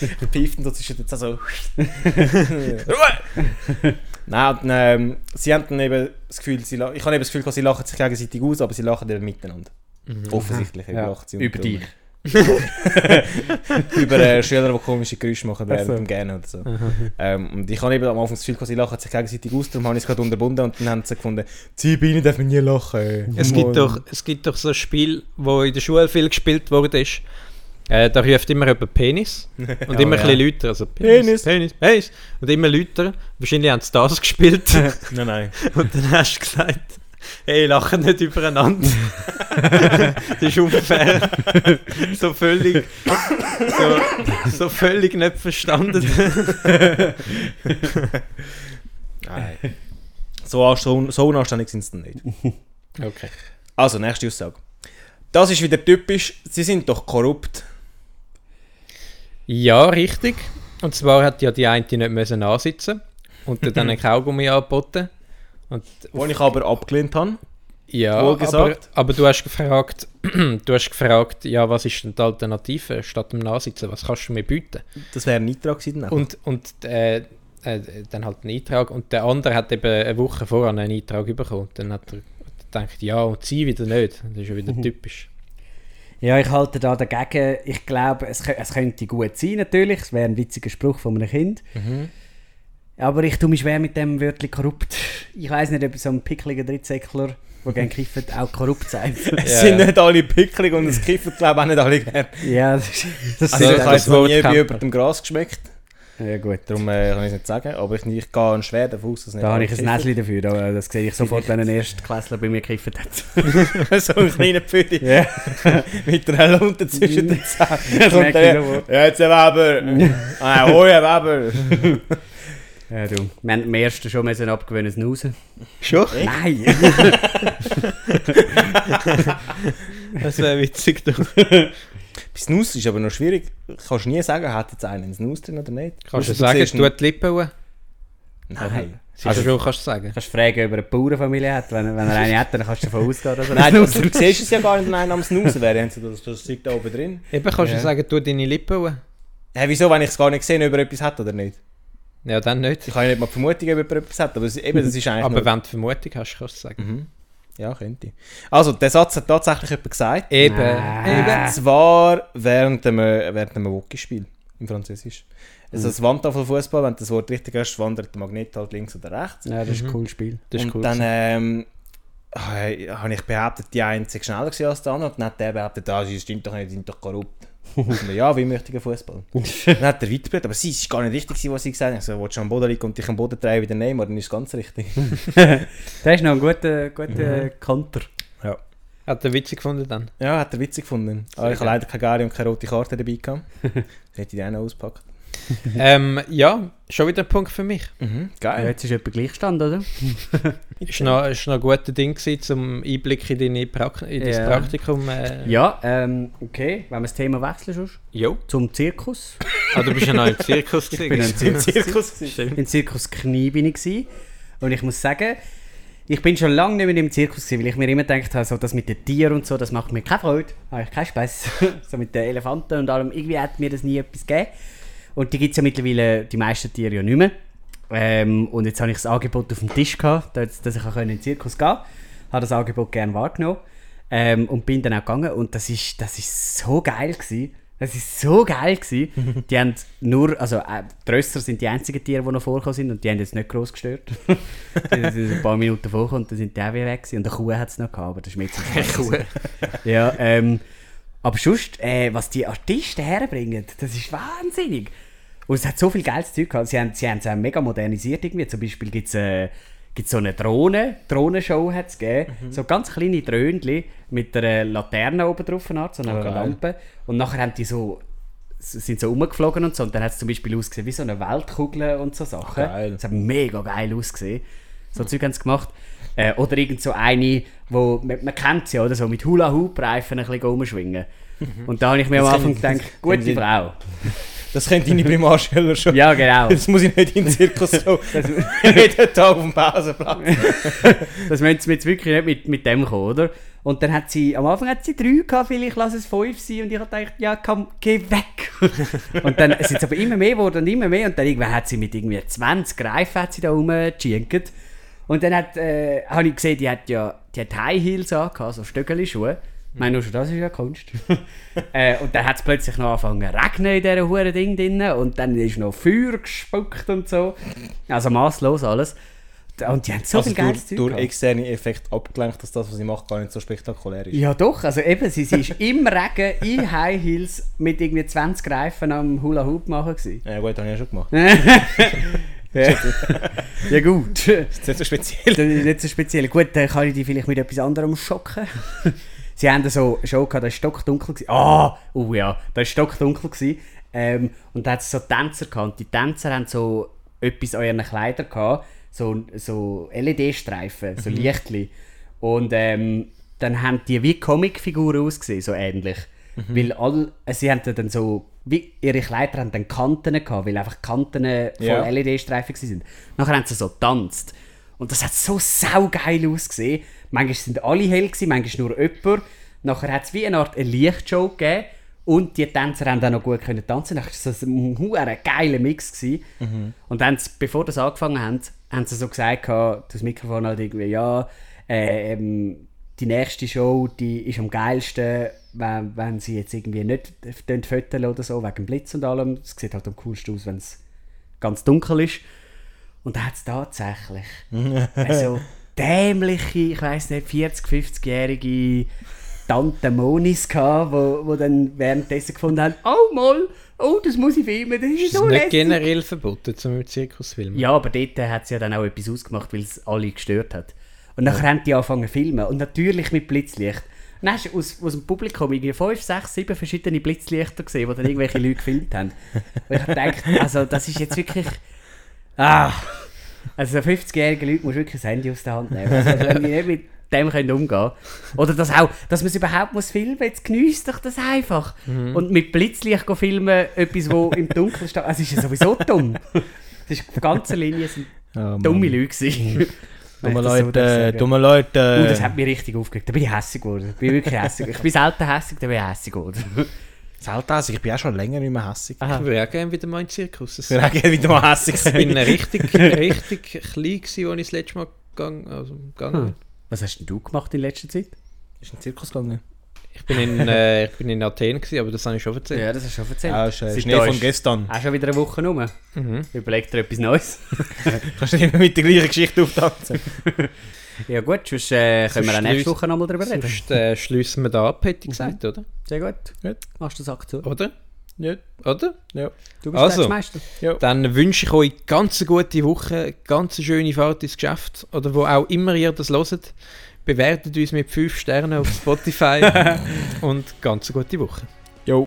So zwischen den Zähnen so. Ruhe! Nein, und, ähm, sie haben dann eben das Gefühl, sie ich habe eben das Gefühl, sie lachen sich gegenseitig aus, aber sie lachen eben miteinander. Offensichtlich eben Ja, lachen sie über dich. *laughs* über äh, Schüler, die komische Geräusche machen während so. dem Gähnen oder so. Ähm, und ich habe eben am Anfang das Gefühl, sie lachen sich gegenseitig aus, darum habe ich es gerade unterbunden und dann haben sie gefunden, Ziehbeine darf man nie lachen. Es gibt, doch, es gibt doch so ein Spiel, wo in der Schule viel gespielt wurde. Ist. Äh, da ruft immer jemand Penis. *laughs* Und immer ja. ein bisschen lauter. Also Penis. Penis, Penis, Penis. Und immer lauter. Wahrscheinlich haben sie das gespielt. *laughs* Nein, nein. *laughs* Und dann hast du gesagt, hey, lachen nicht übereinander. das ist unfair. so völlig, so, so völlig nicht verstanden. nein. So, so, so unanständig sind sie dann nicht. Okay. Also, nächste Aussage. Das ist wieder typisch, sie sind doch korrupt. Ja, richtig. Und zwar hat ja die eine nicht müssen ansitzen und dann einen *laughs* Kaugummi angeboten. Und Was ich aber abgelehnt habe. ja, aber, aber du hast gefragt, *clears throat* du hast gefragt, ja, was ist denn die Alternative statt dem Nachsitzen? Was kannst du mir bieten? Das wäre ein Eintrag gewesen. Und, und äh, äh, dann halt einen Eintrag. Und der andere hat eben eine Woche vorher einen Eintrag bekommen. Und dann hat er gedacht, ja, und sie wieder nicht. Das ist ja wieder *laughs* typisch. Ja, ich halte da dagegen. Ich glaube, es, es könnte gut sein, natürlich. Es wäre ein witziger Spruch von einem Kind. Aber ich tue mich schwer mit dem Wörtchen korrupt. Ich weiß nicht, ob so ein pickliger Drittsäckler, der gerne kifft, auch korrupt sein. *laughs* es Ja. sind nicht alle picklig und es kiffen, glaube ich, auch nicht alle gerne. ja, das, ist- das Also, Ja, ich das habe jetzt noch Wort nie bei kennt über man. Ja gut. Darum äh, kann ich es nicht sagen. Aber ich, ich gehe schwer davon aus, dass nicht Da habe ich ein. Näschen dafür. aber Das sehe ich sofort, wenn ein Erstklässler bei mir gekifft hat. *laughs* so ein kleiner Pfudi Ja. *laughs* mit einer Lunte zwischen den Zähnen. *laughs* Der- jetzt ein Weber. Ah, hoi, ein Weber. Ja, du. Wir haben dem ersten schon müssen abgewöhnen Snoozen. Schon? Nein! Das wäre witzig. Du. Bei Snus ist aber noch schwierig. Kannst du nie sagen, hat jetzt einer einen Snus drin oder nicht? Kannst du Ausser sagen, ihn- tut die Lippen hoch? Nein. Also schon kannst du sagen. kannst du fragen, ob er eine Bauernfamilie hat. Wenn, wenn er eine hat, dann kannst du davon ausgehen, dass er Nein, du, du siehst es ja gar nicht, wenn einer am Snusen wäre. Haben sie das, das Zeug da oben drin. Eben kannst Ja. du sagen, tu deine Lippen hoch. Hä, wieso, wenn ich es gar nicht sehe, ob er etwas hat oder nicht? Ja, dann nicht. Ich habe ja nicht mal die Vermutung, ob er etwas hat, aber es, eben, das ist eigentlich Aber nur... wenn du Vermutung hast, kannst du sagen. Mhm. Ja, könnte. Also, der Satz hat tatsächlich jemand gesagt. Eben, eben. Zwar während einem, während einem Hockeyspiel im Französisch. Also das Wandtafelfußball, wenn du das Wort richtig hast, wandert der Magnet halt links oder rechts. Ja, das ist ein cooles Spiel. Das und cool. dann ähm, äh, habe ich behauptet, die eine sei schneller als der andere. Und dann hat der behauptet, ah, sie stimmt doch nicht, die sind doch korrupt. Ja, wie möchte ich Fußball? *laughs* dann hat er weitergebracht, aber sie ist gar nicht richtig, gewesen, was sie gesagt hat. Ich so, willst du am Boden liegen und dich am Boden drehen wieder nehmen, dann ist es ganz richtig. *laughs* Das ist noch ein guter, guter Konter. Hat er witzig gefunden dann? Ja, hat er witzig gefunden. Aber ich habe leider keine Gare und keine rote Karte dabei gehabt. *laughs* Das hätte ich die auch noch ausgepackt. *laughs* ähm, ja, schon wieder ein Punkt für mich. Mhm, Ja, geil. jetzt ist etwa Gleichstand, oder? *laughs* Ist noch, ist noch ein guter Ding gewesen, zum Einblick in, deine Prak in dein Ja. Praktikum. Äh, Ja, ähm, okay. Wenn wir das Thema wechseln sonst. Jo. Zum Zirkus. Ah, du bist ja noch im Zirkus *laughs* bin gewesen. ein Im Zirkus gewesen. Im Zirkus Knie bin ich gewesen. Und ich muss sagen, ich bin schon lange nicht mehr im Zirkus gewesen, weil ich mir immer gedacht habe, so das mit den Tieren und so, das macht mir keine Freude, habe ich keinen Spaß. so mit den Elefanten und allem, irgendwie hat mir das nie etwas gegeben. Und die gibt es ja mittlerweile, die meisten Tiere ja nicht mehr. Ähm, und jetzt habe ich das Angebot auf dem Tisch gehabt, dass, dass ich auch in den Zirkus gehen konnte. Habe das Angebot gerne wahrgenommen. Ähm, und bin dann auch gegangen und das ist, das ist so geil gewesen. Das ist so geil gewesen. *laughs* die haben nur, also äh, die Rösser sind die einzigen Tiere, die noch vorgekommen sind und die haben jetzt nicht gross gestört. *laughs* die sind ein paar Minuten vorgekommen und dann sind die auch wieder weg gewesen. Und eine Kuh hat es noch gehabt, aber das ist mir jetzt nicht *laughs* Kuh. ja, ähm, aber sonst, äh, was die Artisten herbringen, das ist wahnsinnig. Und es hat so viel geiles Zeug gehabt. Sie haben, sie haben es auch mega modernisiert irgendwie. Zum Beispiel gibt es äh, gibt's so eine Drohne, Drohnenshow hat es gegeben. So ganz kleine Dröhnchen mit einer Laterne oben drauf, so einer Oh, geil. Lampe. Und nachher haben die so sind so rumgeflogen und so und dann hat es zum Beispiel ausgesehen wie so eine Weltkugel und so Sachen. Geil. Das hat mega geil ausgesehen. So Zeug haben sie gemacht. Äh, oder irgend so eine, wo, man, man kennt sie, oder so, mit Hula-Hoop-Reifen ein bisschen rumschwingen. Und da habe ich mir am Das Anfang können- gedacht, *laughs* gute die- Frau. Das können deine Primarschüler schon. Ja, genau. Das muss ich nicht in den Zirkus so. *laughs* Jeden *laughs* Tag auf dem Pausenplatz. Das müssen sie jetzt wirklich nicht mit, mit dem kommen, oder? Und dann hat sie, am Anfang hat sie drei gehabt, vielleicht lass es fünf sein. Und ich habe gedacht, ja komm, geh weg. und dann sind es aber immer mehr geworden und immer mehr. Und dann irgendwann hat sie mit irgendwie 20 Reifen hat sie da rumgeschinkt. Und dann hat, äh, habe ich gesehen, die hat ja die hat High Heels angehabt, so Stöckeli-Schuhe. Ich meine, nur schon das ist ja Kunst. *laughs* äh, und dann hat es plötzlich noch angefangen zu regnen in diesem huren Ding drin. Und dann ist noch Feuer gespuckt und so. Also maßlos alles. Und die haben so Also viel geiles durch, Zeug durch externe Effekt abgelenkt, dass das, was sie macht, gar nicht so spektakulär ist. Ja doch, also eben, sie, sie ist *laughs* im Regen, in High Heels, mit irgendwie 20 Reifen am Hula Hoop machen gewesen. Ja gut, habe ich ja schon gemacht. *laughs* ja. *laughs* ja gut, das Das ist nicht so speziell. ist nicht so speziell. Gut, dann kann ich die vielleicht mit etwas anderem schocken. *laughs* sie haben so Show gehabt, da war stockdunkel. Ah, oh ja, da war stockdunkel. Ähm, und da hat es so Tänzer gehabt. Und die Tänzer haben so etwas an ihren Kleidern gehabt, so, so LED-Streifen, so Lichtli. Und ähm, dann haben die wie Comicfiguren ausgesehen, so ähnlich. Weil all, äh, sie haben dann so, wie ihre Kleider haben dann Kanten gehabt, weil einfach Kanten voll Ja. LED-Streifen sind. Nachher haben sie so getanzt. Und das hat so saugeil ausgesehen. Manchmal sind alle hell, gewesen, manchmal nur jemand. Nachher hat es wie eine Art eine Lichtshow gegeben. Und die Tänzer haben dann noch gut können tanzen. Nachher war das ein huere geiler Mix. Gewesen. Und dann, bevor das angefangen haben, haben sie so gesagt, das Mikrofon halt irgendwie, ja, äh, ähm, die nächste Show, die ist am geilsten, wenn, wenn sie jetzt irgendwie nicht fotografieren oder so, wegen dem Blitz und allem. Es sieht halt am coolsten aus, wenn es ganz dunkel ist. Und da hat es tatsächlich *laughs* also dämliche, ich weiß nicht, 40, 50-jährige Tante Monis gehabt, wo, wo dann währenddessen gefunden haben, oh mal, oh, das muss ich filmen, das ist Ist so nicht generell verboten, zum im Zirkus zu filmen? Ja, aber dort hat es ja dann auch etwas ausgemacht, weil es alle gestört hat. Und nachher haben die angefangen zu filmen. Und natürlich mit Blitzlicht. Dann hast du aus, aus dem Publikum irgendwie fünf, sechs, sieben verschiedene Blitzlichter gesehen, die dann irgendwelche Leute gefilmt haben. Und ich gedacht, also das ist jetzt wirklich... Ah! Also 50-jährige Leute muss wirklich das Handy aus der Hand nehmen. Also wenn die nicht mit dem können umgehen Oder das auch, dass man es überhaupt muss filmen muss, jetzt genießt doch das einfach. Und mit Blitzlicht filmen, etwas, wo im Dunkeln steht, also ist ja sowieso dumm. Das ist auf ganzer Linie sind Oh, dumme Leute gewesen. *laughs* Dumme ich Leute, dumme Leute. Uh, das hat mich richtig aufgeregt. Da bin ich hässig geworden. Ich bin wirklich hässig. Ich bin selten hässig, da bin ich hässig geworden. *laughs* Selten hässig. Ich bin auch schon länger nicht mehr hässig. Ich würde auch gerne wieder mal in den Zirkus. Ich wäre auch gerne wieder mal hässig Ich bin richtig, richtig klein gewesen, als ich das letzte Mal gegangen, also gegangen bin. Was hast denn du gemacht in letzter Zeit? Ist ein Zirkus gegangen? Ich bin in, äh, *laughs* ich bin in Athen gewesen, aber das habe ich schon erzählt. Ja, das hast du schon erzählt. Ja, ist äh, Seit Schnee von gestern. Auch schon wieder eine Woche rum. Mhm. Überleg dir etwas Neues. *laughs* Kannst du nicht mehr mit der gleichen Geschichte auftanzen? *laughs* ja gut, sonst äh, können wir auch nächste schliessen- Woche nochmal drüber reden. Sonst äh, schließen wir da ab, hätte ich gesagt, oder? Sehr gut. Gut. Machst du den Sack zu? Oder? Ja. Oder? Ja. Du bist Also. der Meister. Dann wünsche ich euch ganz eine gute Woche, ganz eine schöne Fahrt ins Geschäft oder wo auch immer ihr das hört. Bewertet uns mit 5 Sternen auf Spotify *laughs* und ganz eine gute Woche. Jo.